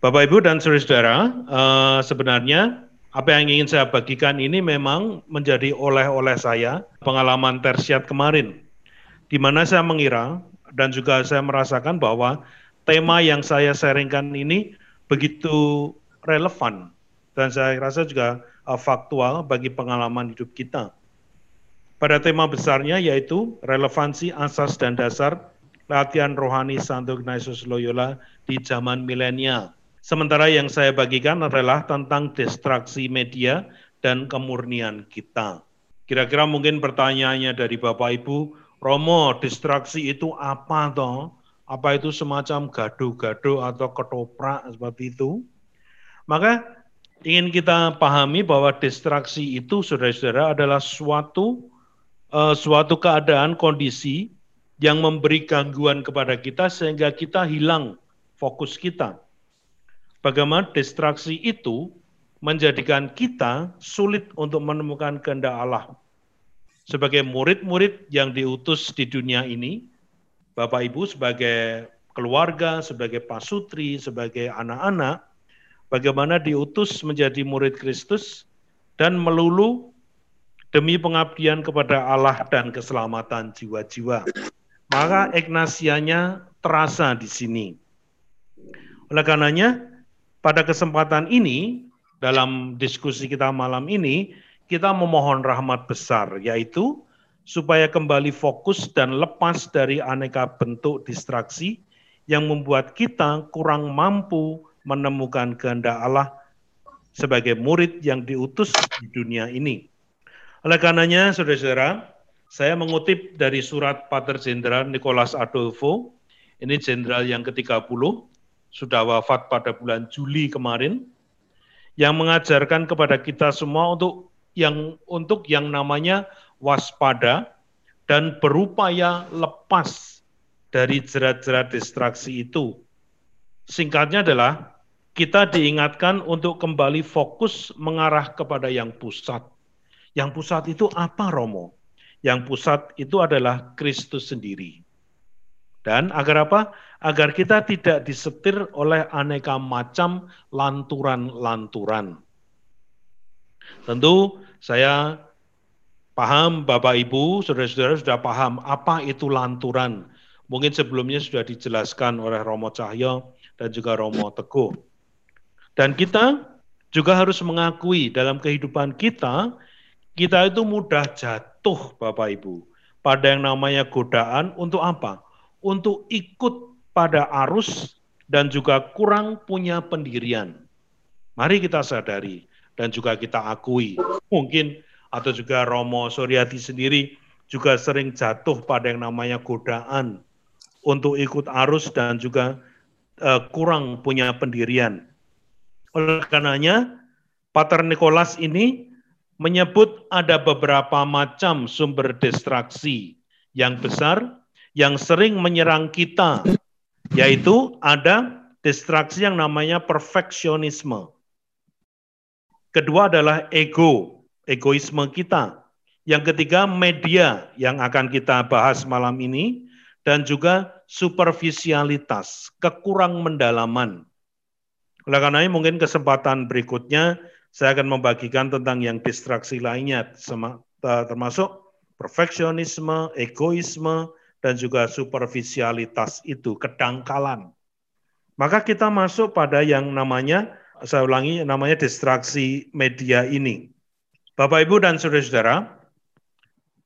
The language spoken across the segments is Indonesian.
Bapak Ibu dan saudara-saudara, uh, sebenarnya apa yang ingin saya bagikan ini memang menjadi oleh-oleh saya pengalaman tersiat kemarin, di mana saya mengira dan juga saya merasakan bahwa tema yang saya sharingkan ini begitu relevan dan saya rasa juga uh, faktual bagi pengalaman hidup kita. Pada tema besarnya yaitu relevansi asas dan dasar latihan rohani Santo Ignatius Loyola di zaman milenial Sementara yang saya bagikan adalah tentang distraksi media dan kemurnian kita. Kira-kira mungkin pertanyaannya dari Bapak Ibu, Romo, distraksi itu apa toh? Apa itu semacam gaduh-gaduh atau ketoprak seperti itu? Maka ingin kita pahami bahwa distraksi itu saudara-saudara adalah suatu uh, suatu keadaan kondisi yang memberi gangguan kepada kita sehingga kita hilang fokus kita bagaimana distraksi itu menjadikan kita sulit untuk menemukan kehendak Allah. Sebagai murid-murid yang diutus di dunia ini, Bapak Ibu sebagai keluarga, sebagai pasutri, sebagai anak-anak, bagaimana diutus menjadi murid Kristus dan melulu demi pengabdian kepada Allah dan keselamatan jiwa-jiwa. Maka Ignasianya terasa di sini. Oleh karenanya, pada kesempatan ini, dalam diskusi kita malam ini, kita memohon rahmat besar, yaitu supaya kembali fokus dan lepas dari aneka bentuk distraksi yang membuat kita kurang mampu menemukan kehendak Allah sebagai murid yang diutus di dunia ini. Oleh karenanya, saudara-saudara, saya mengutip dari surat Pater Jenderal Nicholas Adolfo, ini jenderal yang ke-30, sudah wafat pada bulan Juli kemarin, yang mengajarkan kepada kita semua untuk yang untuk yang namanya waspada dan berupaya lepas dari jerat-jerat distraksi itu. Singkatnya adalah kita diingatkan untuk kembali fokus mengarah kepada yang pusat. Yang pusat itu apa Romo? Yang pusat itu adalah Kristus sendiri. Dan agar apa? Agar kita tidak disetir oleh aneka macam lanturan-lanturan. Tentu saya paham Bapak Ibu, saudara-saudara sudah paham apa itu lanturan. Mungkin sebelumnya sudah dijelaskan oleh Romo Cahyo dan juga Romo Teguh. Dan kita juga harus mengakui dalam kehidupan kita, kita itu mudah jatuh Bapak Ibu pada yang namanya godaan untuk apa? Untuk ikut pada arus dan juga kurang punya pendirian. Mari kita sadari dan juga kita akui. Mungkin atau juga Romo Suryati sendiri juga sering jatuh pada yang namanya godaan untuk ikut arus dan juga uh, kurang punya pendirian. Oleh karenanya, Pater Nikolas ini menyebut ada beberapa macam sumber distraksi yang besar yang sering menyerang kita, yaitu ada distraksi yang namanya perfeksionisme. Kedua adalah ego, egoisme kita. Yang ketiga media yang akan kita bahas malam ini dan juga superficialitas, kekurang mendalaman. Oleh karena ini mungkin kesempatan berikutnya saya akan membagikan tentang yang distraksi lainnya termasuk perfeksionisme, egoisme, dan juga superficialitas itu, kedangkalan. Maka kita masuk pada yang namanya, saya ulangi, namanya distraksi media ini. Bapak, Ibu, dan saudara-saudara,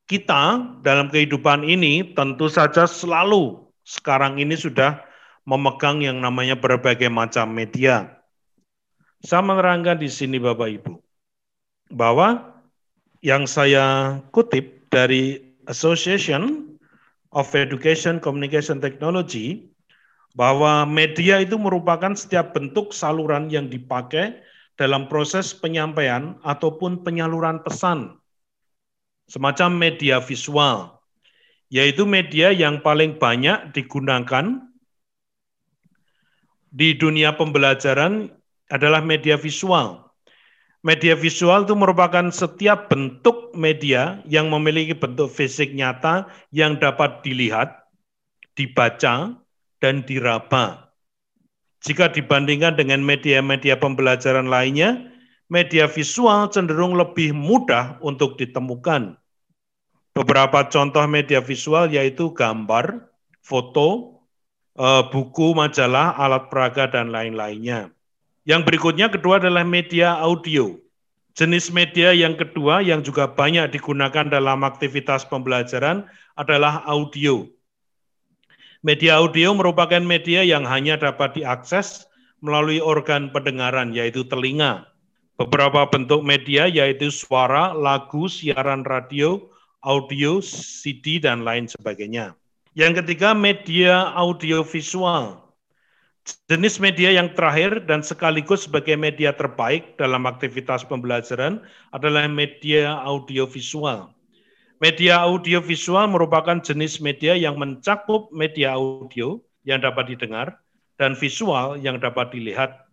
kita dalam kehidupan ini tentu saja selalu sekarang ini sudah memegang yang namanya berbagai macam media. Saya menerangkan di sini Bapak Ibu, bahwa yang saya kutip dari Association of Education Communication Technology bahwa media itu merupakan setiap bentuk saluran yang dipakai dalam proses penyampaian ataupun penyaluran pesan. Semacam media visual, yaitu media yang paling banyak digunakan di dunia pembelajaran adalah media visual. Media visual itu merupakan setiap bentuk media yang memiliki bentuk fisik nyata yang dapat dilihat, dibaca, dan diraba. Jika dibandingkan dengan media-media pembelajaran lainnya, media visual cenderung lebih mudah untuk ditemukan. Beberapa contoh media visual yaitu gambar, foto, eh, buku, majalah, alat peraga, dan lain-lainnya. Yang berikutnya kedua adalah media audio. Jenis media yang kedua yang juga banyak digunakan dalam aktivitas pembelajaran adalah audio. Media audio merupakan media yang hanya dapat diakses melalui organ pendengaran, yaitu telinga. Beberapa bentuk media yaitu suara, lagu, siaran radio, audio, CD, dan lain sebagainya. Yang ketiga, media audio visual. Jenis media yang terakhir dan sekaligus sebagai media terbaik dalam aktivitas pembelajaran adalah media audiovisual. Media audiovisual merupakan jenis media yang mencakup media audio yang dapat didengar dan visual yang dapat dilihat.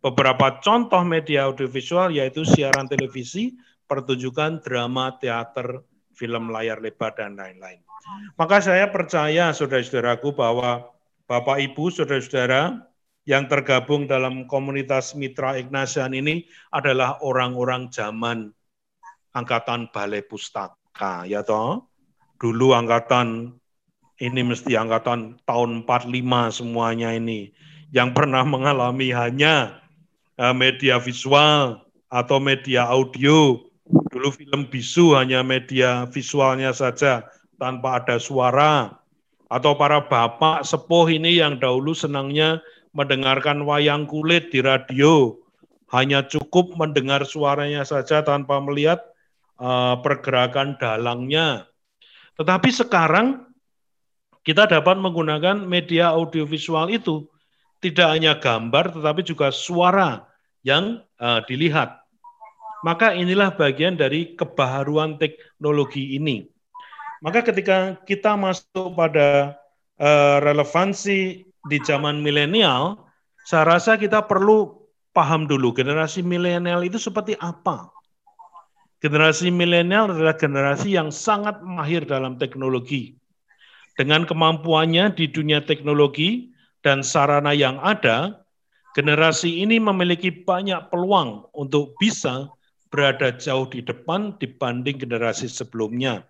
Beberapa contoh media audiovisual yaitu siaran televisi, pertunjukan, drama, teater, film layar lebar, dan lain-lain. Maka saya percaya, saudara-saudaraku, bahwa Bapak Ibu, saudara-saudara yang tergabung dalam komunitas Mitra Ignasian ini adalah orang-orang zaman angkatan balai pustaka, ya toh. Dulu angkatan ini mesti angkatan tahun 45 semuanya ini yang pernah mengalami hanya eh, media visual atau media audio. Dulu film bisu hanya media visualnya saja tanpa ada suara atau para bapak sepuh ini yang dahulu senangnya mendengarkan wayang kulit di radio, hanya cukup mendengar suaranya saja tanpa melihat uh, pergerakan dalangnya. Tetapi sekarang kita dapat menggunakan media audiovisual itu tidak hanya gambar tetapi juga suara yang uh, dilihat. Maka inilah bagian dari kebaharuan teknologi ini. Maka ketika kita masuk pada uh, relevansi di zaman milenial, saya rasa kita perlu paham dulu generasi milenial itu seperti apa. Generasi milenial adalah generasi yang sangat mahir dalam teknologi. Dengan kemampuannya di dunia teknologi dan sarana yang ada, generasi ini memiliki banyak peluang untuk bisa berada jauh di depan dibanding generasi sebelumnya.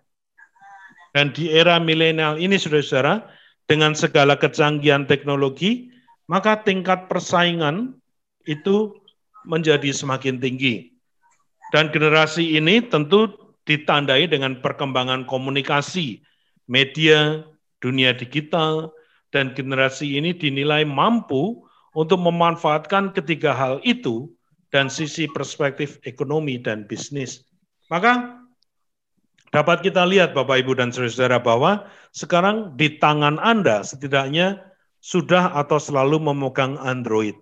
Dan di era milenial ini, saudara-saudara, dengan segala kecanggihan teknologi, maka tingkat persaingan itu menjadi semakin tinggi. Dan generasi ini tentu ditandai dengan perkembangan komunikasi, media, dunia digital, dan generasi ini dinilai mampu untuk memanfaatkan ketiga hal itu dan sisi perspektif ekonomi dan bisnis. Maka dapat kita lihat Bapak Ibu dan Saudara bahwa sekarang di tangan Anda setidaknya sudah atau selalu memegang Android.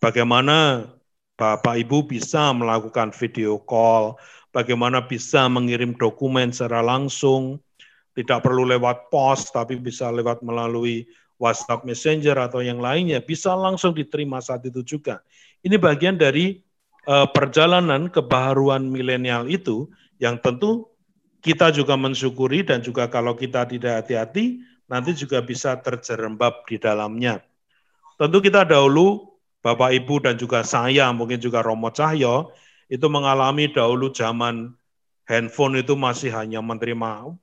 Bagaimana Bapak Ibu bisa melakukan video call, bagaimana bisa mengirim dokumen secara langsung, tidak perlu lewat pos tapi bisa lewat melalui WhatsApp Messenger atau yang lainnya, bisa langsung diterima saat itu juga. Ini bagian dari uh, perjalanan kebaharuan milenial itu yang tentu kita juga mensyukuri dan juga kalau kita tidak hati-hati, nanti juga bisa terjerembab di dalamnya. Tentu kita dahulu, Bapak Ibu dan juga saya, mungkin juga Romo Cahyo, itu mengalami dahulu zaman handphone itu masih hanya menerima,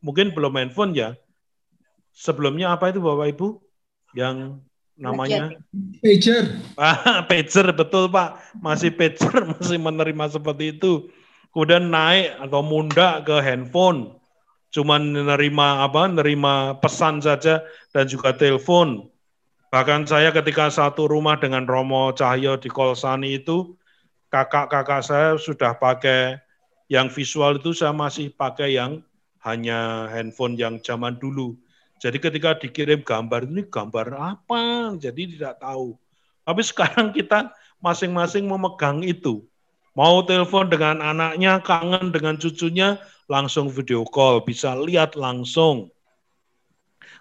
mungkin belum handphone ya. Sebelumnya apa itu Bapak Ibu? Yang namanya? Pager. Ah, pager, betul Pak. Masih pager, masih menerima seperti itu kemudian naik atau munda ke handphone, cuman menerima apa, nerima pesan saja dan juga telepon. Bahkan saya ketika satu rumah dengan Romo Cahyo di Kolsani itu, kakak-kakak saya sudah pakai yang visual itu saya masih pakai yang hanya handphone yang zaman dulu. Jadi ketika dikirim gambar ini gambar apa, jadi tidak tahu. Tapi sekarang kita masing-masing memegang itu. Mau telepon dengan anaknya, kangen dengan cucunya, langsung video call, bisa lihat langsung.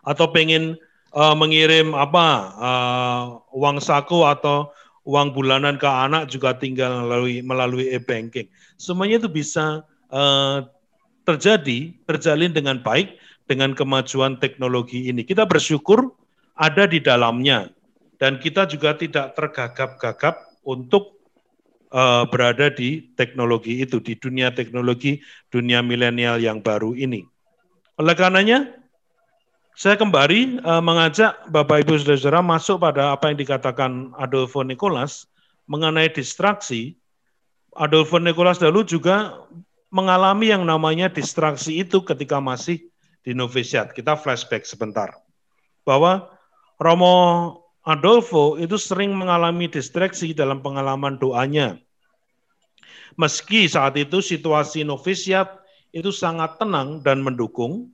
Atau pengen uh, mengirim apa uh, uang saku atau uang bulanan ke anak juga tinggal melalui melalui e-banking. Semuanya itu bisa uh, terjadi, terjalin dengan baik dengan kemajuan teknologi ini. Kita bersyukur ada di dalamnya. dan kita juga tidak tergagap-gagap untuk uh, berada di teknologi itu, di dunia teknologi, dunia milenial yang baru ini. Oleh karenanya, saya kembali uh, mengajak Bapak Ibu Saudara-saudara masuk pada apa yang dikatakan Adolfo Nicholas mengenai distraksi. Adolfo Nicholas dahulu juga mengalami yang namanya distraksi itu ketika masih di novisiat. Kita flashback sebentar. Bahwa Romo Adolfo itu sering mengalami distraksi dalam pengalaman doanya. Meski saat itu situasi novisiat itu sangat tenang dan mendukung,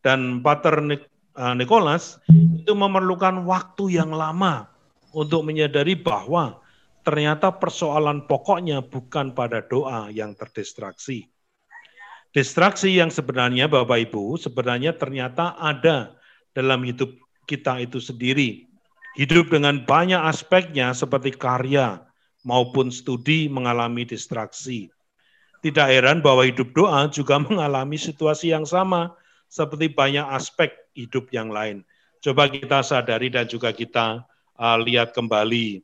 dan Pater eh, Nicholas itu memerlukan waktu yang lama untuk menyadari bahwa ternyata persoalan pokoknya bukan pada doa yang terdistraksi. Distraksi yang sebenarnya Bapak Ibu sebenarnya ternyata ada dalam hidup kita itu sendiri Hidup dengan banyak aspeknya seperti karya maupun studi mengalami distraksi. Tidak heran bahwa hidup doa juga mengalami situasi yang sama seperti banyak aspek hidup yang lain. Coba kita sadari dan juga kita uh, lihat kembali.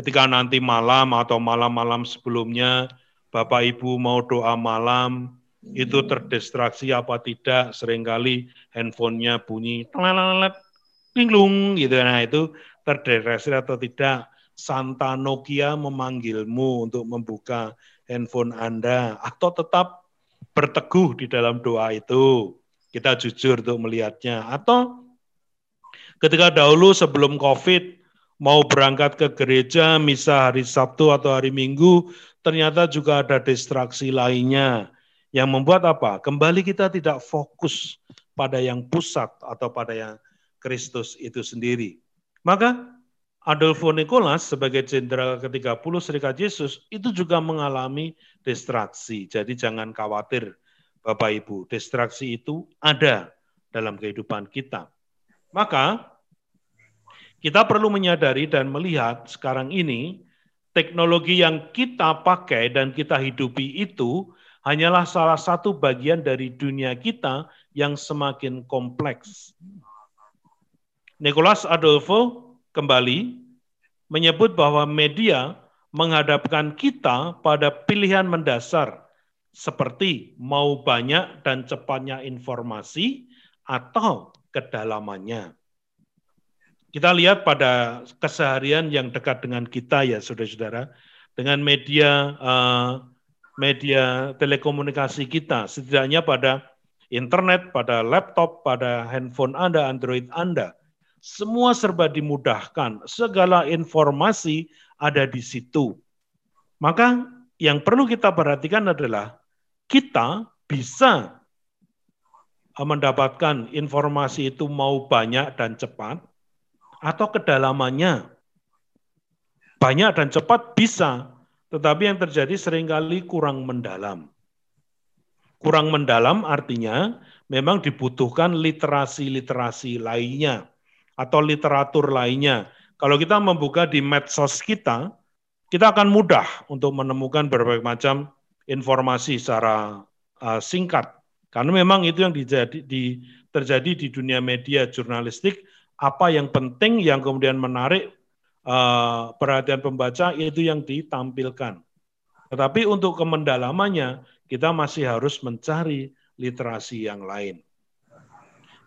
Ketika nanti malam atau malam-malam sebelumnya Bapak Ibu mau doa malam, itu terdistraksi apa tidak, sering kali handphonenya bunyi, linglung gitu. Nah itu terdeteksi atau tidak, Santa Nokia memanggilmu untuk membuka handphone Anda, atau tetap berteguh di dalam doa itu. Kita jujur untuk melihatnya. Atau ketika dahulu sebelum COVID, mau berangkat ke gereja, misa hari Sabtu atau hari Minggu, ternyata juga ada distraksi lainnya. Yang membuat apa? Kembali kita tidak fokus pada yang pusat atau pada yang Kristus itu sendiri. Maka Adolfo Nicholas sebagai jenderal ke-30 Serikat Yesus itu juga mengalami distraksi. Jadi jangan khawatir Bapak Ibu, distraksi itu ada dalam kehidupan kita. Maka kita perlu menyadari dan melihat sekarang ini teknologi yang kita pakai dan kita hidupi itu hanyalah salah satu bagian dari dunia kita yang semakin kompleks. Nicholas Adolfo kembali menyebut bahwa media menghadapkan kita pada pilihan mendasar seperti mau banyak dan cepatnya informasi atau kedalamannya. Kita lihat pada keseharian yang dekat dengan kita ya saudara-saudara, dengan media uh, media telekomunikasi kita, setidaknya pada internet, pada laptop, pada handphone Anda, Android Anda, semua serba dimudahkan, segala informasi ada di situ. Maka yang perlu kita perhatikan adalah kita bisa mendapatkan informasi itu mau banyak dan cepat atau kedalamannya. Banyak dan cepat bisa, tetapi yang terjadi sering kali kurang mendalam. Kurang mendalam artinya memang dibutuhkan literasi-literasi lainnya atau literatur lainnya. Kalau kita membuka di medsos kita, kita akan mudah untuk menemukan berbagai macam informasi secara uh, singkat. Karena memang itu yang dijadi, di, terjadi di dunia media jurnalistik, apa yang penting, yang kemudian menarik uh, perhatian pembaca itu yang ditampilkan. Tetapi untuk kemendalamannya, kita masih harus mencari literasi yang lain.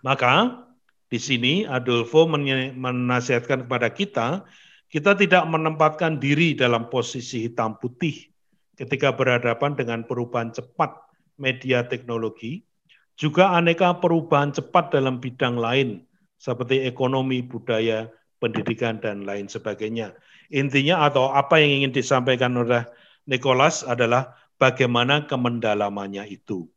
Maka di sini Adolfo menasihatkan kepada kita, kita tidak menempatkan diri dalam posisi hitam putih ketika berhadapan dengan perubahan cepat media teknologi, juga aneka perubahan cepat dalam bidang lain seperti ekonomi, budaya, pendidikan, dan lain sebagainya. Intinya atau apa yang ingin disampaikan oleh Nicholas adalah bagaimana kemendalamannya itu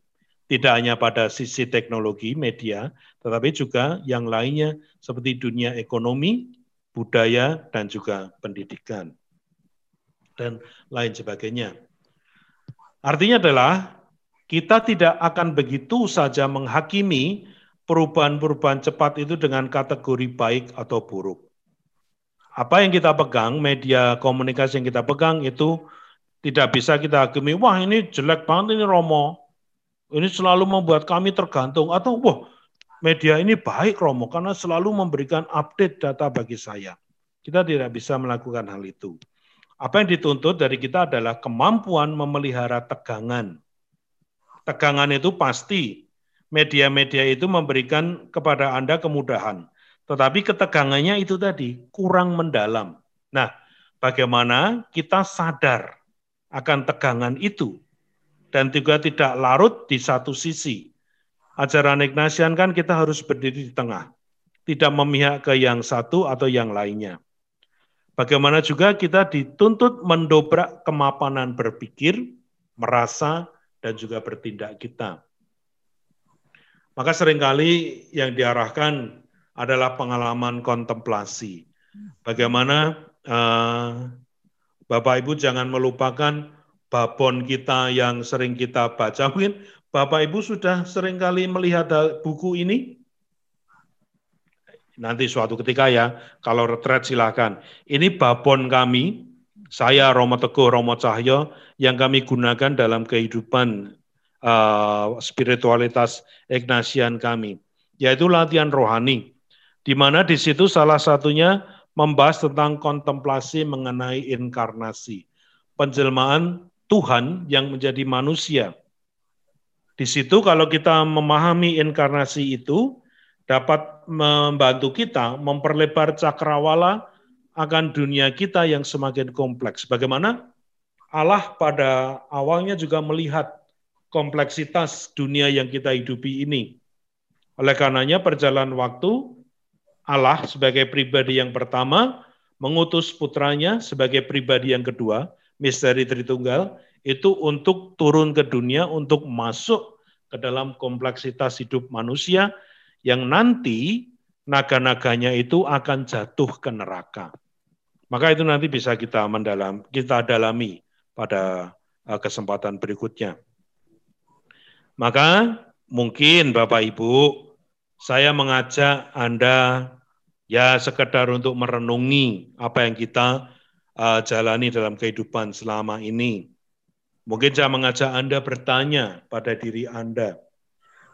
tidak hanya pada sisi teknologi media, tetapi juga yang lainnya seperti dunia ekonomi, budaya, dan juga pendidikan, dan lain sebagainya. Artinya adalah kita tidak akan begitu saja menghakimi perubahan-perubahan cepat itu dengan kategori baik atau buruk. Apa yang kita pegang, media komunikasi yang kita pegang itu tidak bisa kita hakimi, wah ini jelek banget, ini romo, ini selalu membuat kami tergantung atau wah media ini baik Romo karena selalu memberikan update data bagi saya. Kita tidak bisa melakukan hal itu. Apa yang dituntut dari kita adalah kemampuan memelihara tegangan. Tegangan itu pasti media-media itu memberikan kepada Anda kemudahan. Tetapi ketegangannya itu tadi kurang mendalam. Nah, bagaimana kita sadar akan tegangan itu dan juga tidak larut di satu sisi. Ajaran Ignatian kan kita harus berdiri di tengah, tidak memihak ke yang satu atau yang lainnya. Bagaimana juga kita dituntut mendobrak kemapanan berpikir, merasa, dan juga bertindak kita. Maka sering kali yang diarahkan adalah pengalaman kontemplasi. Bagaimana uh, Bapak Ibu jangan melupakan babon kita yang sering kita baca. Mungkin Bapak Ibu sudah sering kali melihat buku ini, nanti suatu ketika ya, kalau retret silakan. Ini babon kami, saya Romo Teguh, Romo Cahyo, yang kami gunakan dalam kehidupan uh, spiritualitas Ignatian kami, yaitu latihan rohani, di mana di situ salah satunya membahas tentang kontemplasi mengenai inkarnasi, penjelmaan Tuhan yang menjadi manusia. Di situ kalau kita memahami inkarnasi itu, dapat membantu kita memperlebar cakrawala akan dunia kita yang semakin kompleks. Bagaimana Allah pada awalnya juga melihat kompleksitas dunia yang kita hidupi ini. Oleh karenanya perjalanan waktu Allah sebagai pribadi yang pertama mengutus putranya sebagai pribadi yang kedua, misteri Tritunggal, itu untuk turun ke dunia, untuk masuk ke dalam kompleksitas hidup manusia, yang nanti naga-naganya itu akan jatuh ke neraka. Maka itu nanti bisa kita mendalam, kita dalami pada eh, kesempatan berikutnya. Maka mungkin Bapak Ibu, saya mengajak Anda ya sekedar untuk merenungi apa yang kita uh, jalani dalam kehidupan selama ini. Mungkin saya mengajak Anda bertanya pada diri Anda,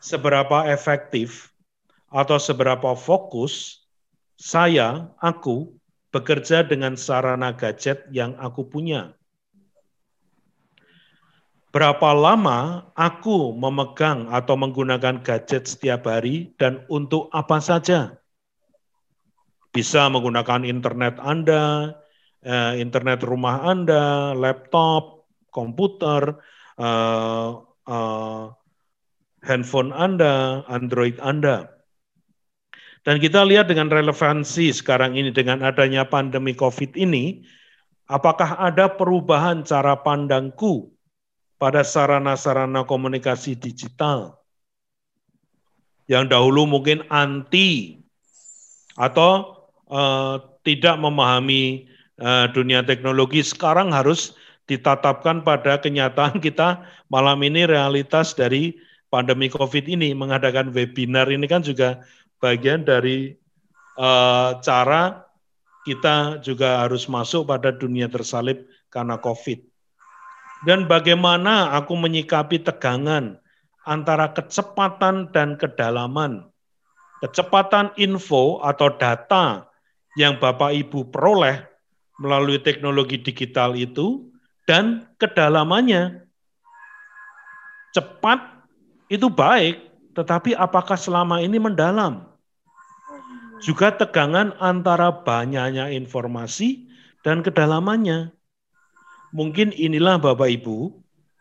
seberapa efektif atau seberapa fokus saya, aku, bekerja dengan sarana gadget yang aku punya. Berapa lama aku memegang atau menggunakan gadget setiap hari dan untuk apa saja? Bisa menggunakan internet Anda, eh, internet rumah Anda, laptop, komputer, eh, eh, handphone Anda, Android Anda. Dan kita lihat dengan relevansi sekarang ini dengan adanya pandemi COVID ini, apakah ada perubahan cara pandangku pada sarana-sarana komunikasi digital yang dahulu mungkin anti atau uh, tidak memahami dunia teknologi sekarang harus ditatapkan pada kenyataan kita malam ini realitas dari pandemi COVID ini mengadakan webinar ini kan juga bagian dari uh, cara kita juga harus masuk pada dunia tersalib karena COVID. Dan bagaimana aku menyikapi tegangan antara kecepatan dan kedalaman. Kecepatan info atau data yang Bapak Ibu peroleh melalui teknologi digital itu dan kedalamannya. Cepat itu baik, tetapi apakah selama ini mendalam? juga tegangan antara banyaknya informasi dan kedalamannya. Mungkin inilah Bapak Ibu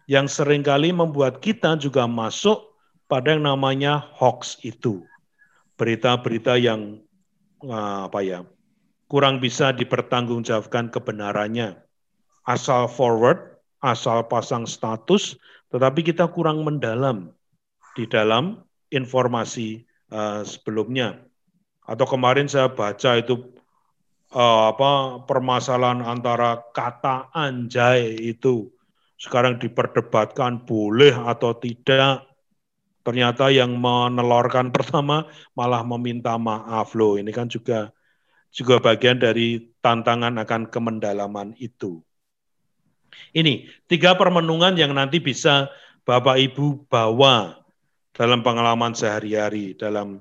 yang sering kali membuat kita juga masuk pada yang namanya hoax itu. Berita-berita yang ah, apa ya kurang bisa dipertanggungjawabkan kebenarannya. Asal forward, asal pasang status, tetapi kita kurang mendalam di dalam informasi uh, sebelumnya. Atau kemarin saya baca itu uh, apa permasalahan antara kata anjay itu sekarang diperdebatkan boleh atau tidak. Ternyata yang menelorkan pertama malah meminta maaf loh. Ini kan juga juga bagian dari tantangan akan kemendalaman itu. Ini tiga permenungan yang nanti bisa Bapak Ibu bawa dalam pengalaman sehari-hari, dalam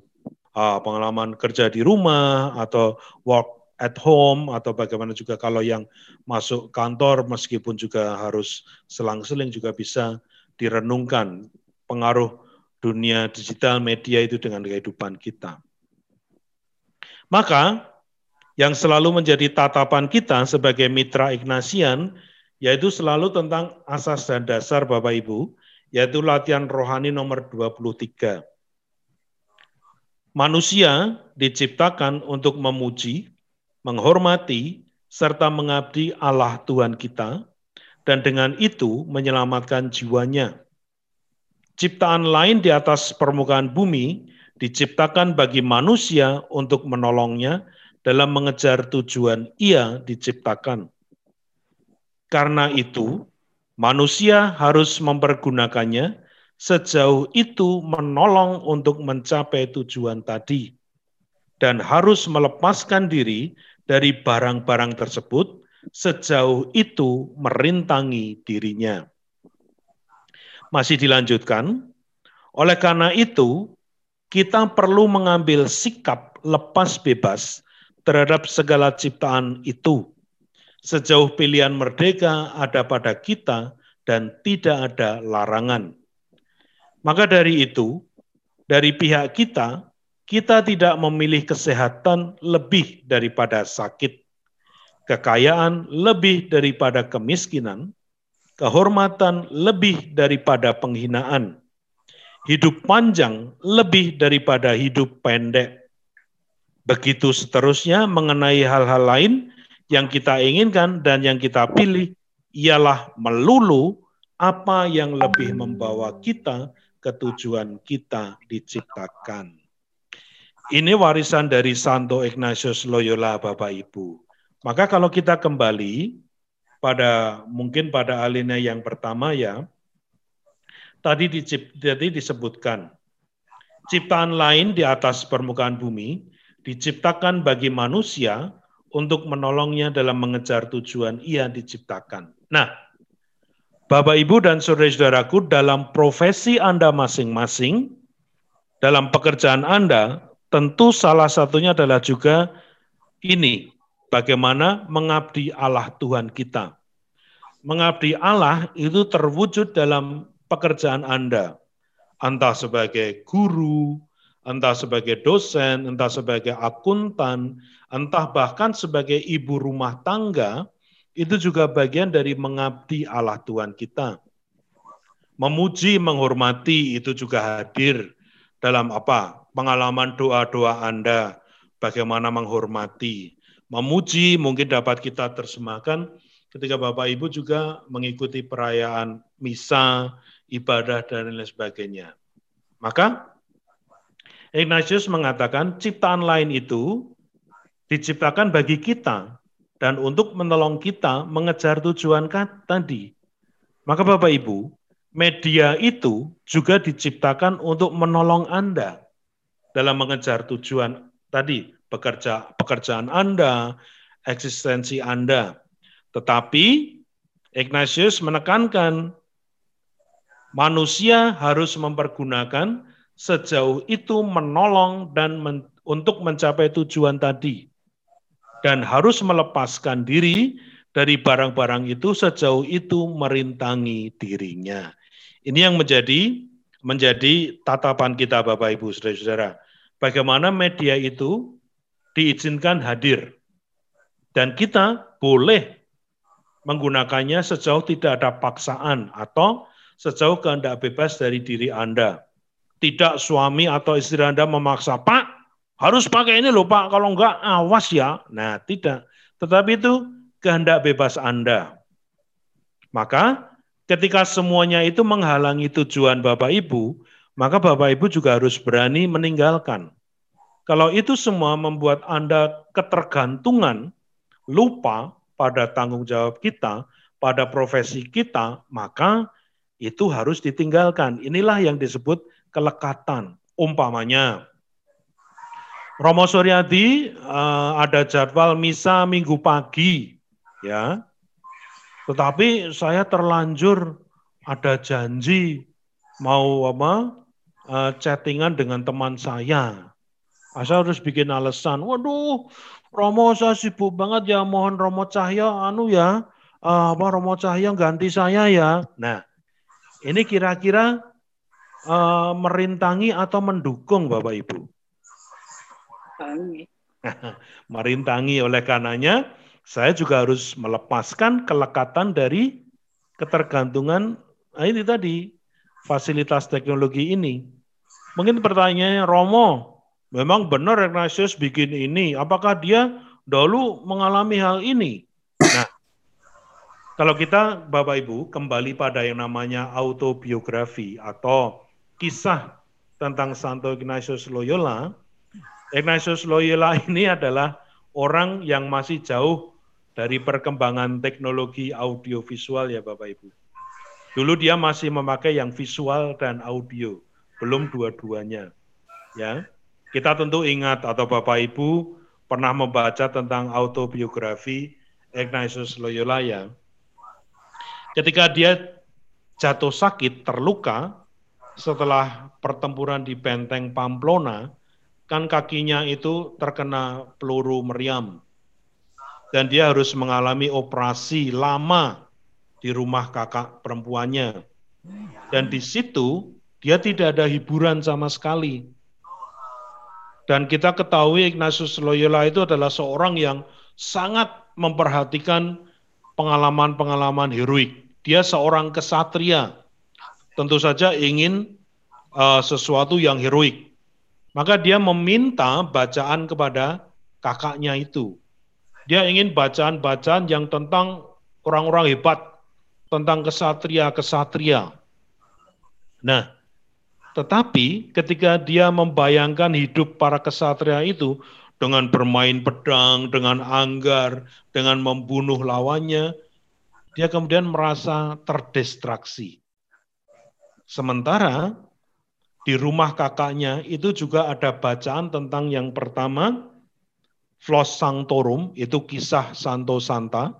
uh, pengalaman kerja di rumah atau work at home atau bagaimana juga kalau yang masuk kantor meskipun juga harus selang-seling juga bisa direnungkan pengaruh dunia digital media itu dengan kehidupan kita. Maka yang selalu menjadi tatapan kita sebagai mitra Ignatian yaitu selalu tentang asas dan dasar Bapak Ibu, yaitu latihan rohani nomor 23. Manusia diciptakan untuk memuji, menghormati, serta mengabdi Allah Tuhan kita, dan dengan itu menyelamatkan jiwanya. Ciptaan lain di atas permukaan bumi diciptakan bagi manusia untuk menolongnya dalam mengejar tujuan ia diciptakan. Karena itu, manusia harus mempergunakannya sejauh itu menolong untuk mencapai tujuan tadi dan harus melepaskan diri dari barang-barang tersebut sejauh itu merintangi dirinya. Masih dilanjutkan, oleh karena itu kita perlu mengambil sikap lepas bebas terhadap segala ciptaan itu. Sejauh pilihan merdeka ada pada kita dan tidak ada larangan. Maka dari itu, dari pihak kita, kita tidak memilih kesehatan lebih daripada sakit, kekayaan lebih daripada kemiskinan, kehormatan lebih daripada penghinaan, hidup panjang lebih daripada hidup pendek. Begitu seterusnya mengenai hal-hal lain yang kita inginkan dan yang kita pilih ialah melulu apa yang lebih membawa kita ke tujuan kita diciptakan. Ini warisan dari Santo Ignatius Loyola Bapak Ibu. Maka kalau kita kembali pada mungkin pada alinea yang pertama ya, tadi, dicip, tadi disebutkan ciptaan lain di atas permukaan bumi diciptakan bagi manusia untuk menolongnya dalam mengejar tujuan ia diciptakan. Nah, Bapak, Ibu, dan saudara-saudaraku, dalam profesi Anda masing-masing, dalam pekerjaan Anda, tentu salah satunya adalah juga ini, bagaimana mengabdi Allah Tuhan kita. Mengabdi Allah itu terwujud dalam pekerjaan Anda, entah sebagai guru, entah sebagai dosen, entah sebagai akuntan, entah bahkan sebagai ibu rumah tangga, itu juga bagian dari mengabdi Allah Tuhan kita. Memuji, menghormati itu juga hadir dalam apa? Pengalaman doa-doa Anda, bagaimana menghormati. Memuji mungkin dapat kita terjemahkan ketika Bapak Ibu juga mengikuti perayaan misa, ibadah, dan lain sebagainya. Maka Ignatius mengatakan ciptaan lain itu diciptakan bagi kita dan untuk menolong kita mengejar tujuan tadi. Maka Bapak Ibu, media itu juga diciptakan untuk menolong Anda dalam mengejar tujuan tadi, bekerja pekerjaan Anda, eksistensi Anda. Tetapi Ignatius menekankan manusia harus mempergunakan sejauh itu menolong dan men, untuk mencapai tujuan tadi dan harus melepaskan diri dari barang-barang itu sejauh itu merintangi dirinya. Ini yang menjadi menjadi tatapan kita Bapak Ibu Saudara-saudara. Bagaimana media itu diizinkan hadir dan kita boleh menggunakannya sejauh tidak ada paksaan atau sejauh kehendak bebas dari diri Anda. Tidak suami atau istri Anda memaksa, Pak, harus pakai ini loh Pak, kalau enggak awas ya. Nah, tidak. Tetapi itu kehendak bebas Anda. Maka ketika semuanya itu menghalangi tujuan Bapak Ibu, maka Bapak Ibu juga harus berani meninggalkan. Kalau itu semua membuat Anda ketergantungan, lupa pada tanggung jawab kita, pada profesi kita, maka itu harus ditinggalkan. Inilah yang disebut kelekatan. Umpamanya, Romo Suryadi uh, ada jadwal misa minggu pagi, ya. Tetapi saya terlanjur ada janji mau apa uh, chattingan dengan teman saya. Asal harus bikin alasan. Waduh, Romo saya sibuk banget ya, mohon Romo Cahya anu ya, uh, apa Romo Cahya ganti saya ya. Nah, ini kira-kira uh, merintangi atau mendukung Bapak Ibu? merintangi oleh karenanya saya juga harus melepaskan kelekatan dari ketergantungan nah ini tadi fasilitas teknologi ini. Mungkin pertanyaannya Romo, memang benar Ignatius bikin ini, apakah dia dahulu mengalami hal ini? Nah, kalau kita Bapak Ibu kembali pada yang namanya autobiografi atau kisah tentang Santo Ignatius Loyola, Ignatius Loyola ini adalah orang yang masih jauh dari perkembangan teknologi audiovisual ya Bapak Ibu. Dulu dia masih memakai yang visual dan audio, belum dua-duanya. Ya. Kita tentu ingat atau Bapak Ibu pernah membaca tentang autobiografi Ignatius Loyola ya. Ketika dia jatuh sakit, terluka setelah pertempuran di benteng Pamplona, kan kakinya itu terkena peluru meriam. Dan dia harus mengalami operasi lama di rumah kakak perempuannya. Dan di situ dia tidak ada hiburan sama sekali. Dan kita ketahui Ignatius Loyola itu adalah seorang yang sangat memperhatikan pengalaman-pengalaman heroik. Dia seorang kesatria. Tentu saja ingin uh, sesuatu yang heroik. Maka dia meminta bacaan kepada kakaknya itu. Dia ingin bacaan-bacaan yang tentang orang-orang hebat, tentang kesatria-kesatria. Nah, tetapi ketika dia membayangkan hidup para kesatria itu dengan bermain pedang, dengan anggar, dengan membunuh lawannya, dia kemudian merasa terdistraksi. Sementara di rumah kakaknya itu juga ada bacaan tentang yang pertama, Flos Sanctorum, itu kisah Santo Santa.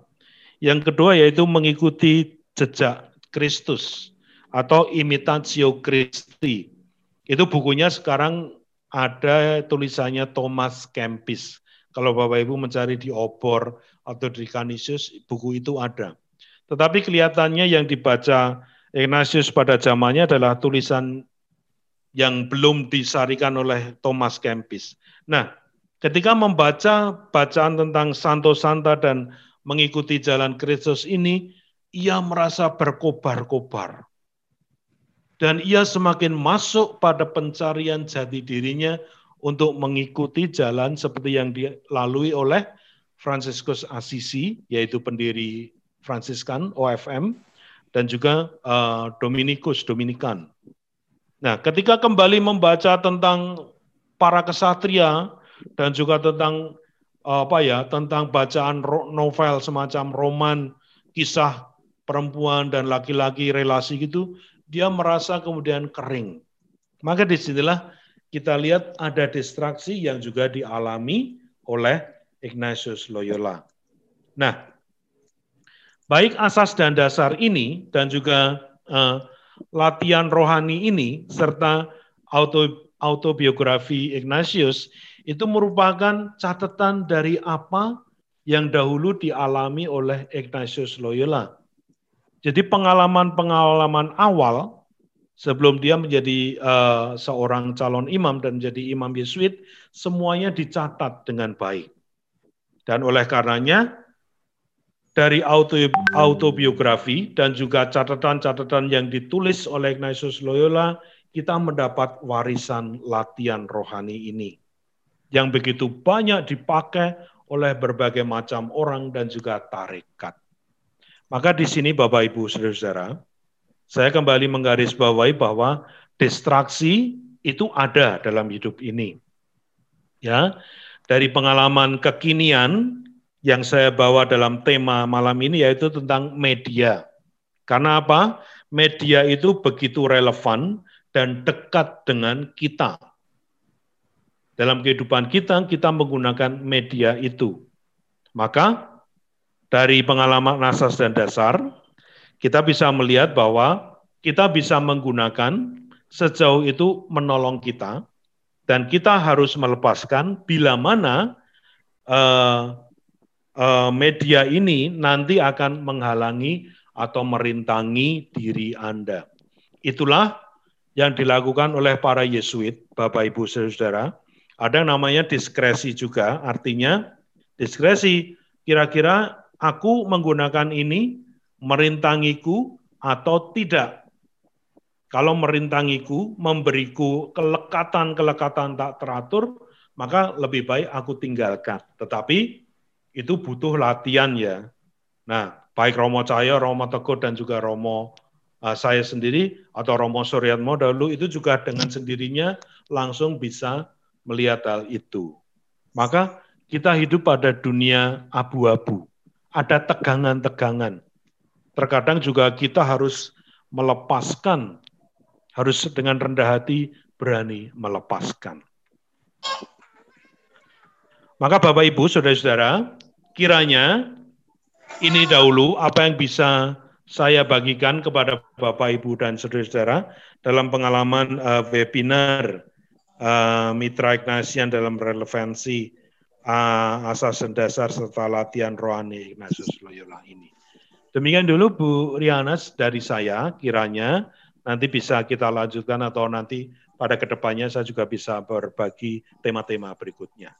Yang kedua yaitu mengikuti jejak Kristus atau Imitatio Christi. Itu bukunya sekarang ada tulisannya Thomas Kempis. Kalau Bapak Ibu mencari di Obor atau di Canisius, buku itu ada. Tetapi kelihatannya yang dibaca Ignatius pada zamannya adalah tulisan yang belum disarikan oleh Thomas Kempis. Nah, ketika membaca bacaan tentang Santo Santa dan mengikuti jalan Kristus ini, ia merasa berkobar-kobar. Dan ia semakin masuk pada pencarian jati dirinya untuk mengikuti jalan seperti yang dilalui oleh Franciscus Assisi, yaitu pendiri Fransiskan OFM, dan juga uh, Dominikus Dominikan. Nah, ketika kembali membaca tentang para kesatria dan juga tentang apa ya, tentang bacaan novel semacam roman, kisah perempuan dan laki-laki relasi gitu, dia merasa kemudian kering. Maka di sinilah kita lihat ada distraksi yang juga dialami oleh Ignatius Loyola. Nah, baik asas dan dasar ini dan juga uh, latihan rohani ini serta auto, autobiografi Ignatius itu merupakan catatan dari apa yang dahulu dialami oleh Ignatius Loyola. Jadi pengalaman-pengalaman awal sebelum dia menjadi uh, seorang calon imam dan menjadi imam Yesuit, semuanya dicatat dengan baik. Dan oleh karenanya dari autobiografi dan juga catatan-catatan yang ditulis oleh Ignatius Loyola, kita mendapat warisan latihan rohani ini yang begitu banyak dipakai oleh berbagai macam orang dan juga tarekat. Maka di sini Bapak Ibu Saudara-saudara, saya kembali menggarisbawahi bahwa distraksi itu ada dalam hidup ini. Ya, dari pengalaman kekinian yang saya bawa dalam tema malam ini yaitu tentang media. Karena apa? Media itu begitu relevan dan dekat dengan kita. Dalam kehidupan kita, kita menggunakan media itu. Maka dari pengalaman asas dan dasar, kita bisa melihat bahwa kita bisa menggunakan sejauh itu menolong kita, Dan kita harus melepaskan bila mana uh, media ini nanti akan menghalangi atau merintangi diri Anda. Itulah yang dilakukan oleh para Yesuit, Bapak Ibu Saudara. Ada yang namanya diskresi juga, artinya diskresi kira-kira aku menggunakan ini merintangiku atau tidak. Kalau merintangiku, memberiku kelekatan-kelekatan tak teratur, maka lebih baik aku tinggalkan. Tetapi itu butuh latihan ya. Nah, baik Romo Cahyo, Romo Teguh, dan juga Romo uh, saya sendiri, atau Romo Suryatmo dahulu, itu juga dengan sendirinya langsung bisa melihat hal itu. Maka kita hidup pada dunia abu-abu. Ada tegangan-tegangan. Terkadang juga kita harus melepaskan harus dengan rendah hati berani melepaskan. Maka Bapak Ibu, Saudara-saudara, kiranya ini dahulu apa yang bisa saya bagikan kepada Bapak Ibu dan saudara-saudara dalam pengalaman uh, webinar uh, Mitra Ignatian dalam relevansi uh, asas dan dasar serta latihan rohani Ignatius Loyola ini. Demikian dulu Bu Rianas dari saya, kiranya nanti bisa kita lanjutkan atau nanti pada ke depannya saya juga bisa berbagi tema-tema berikutnya.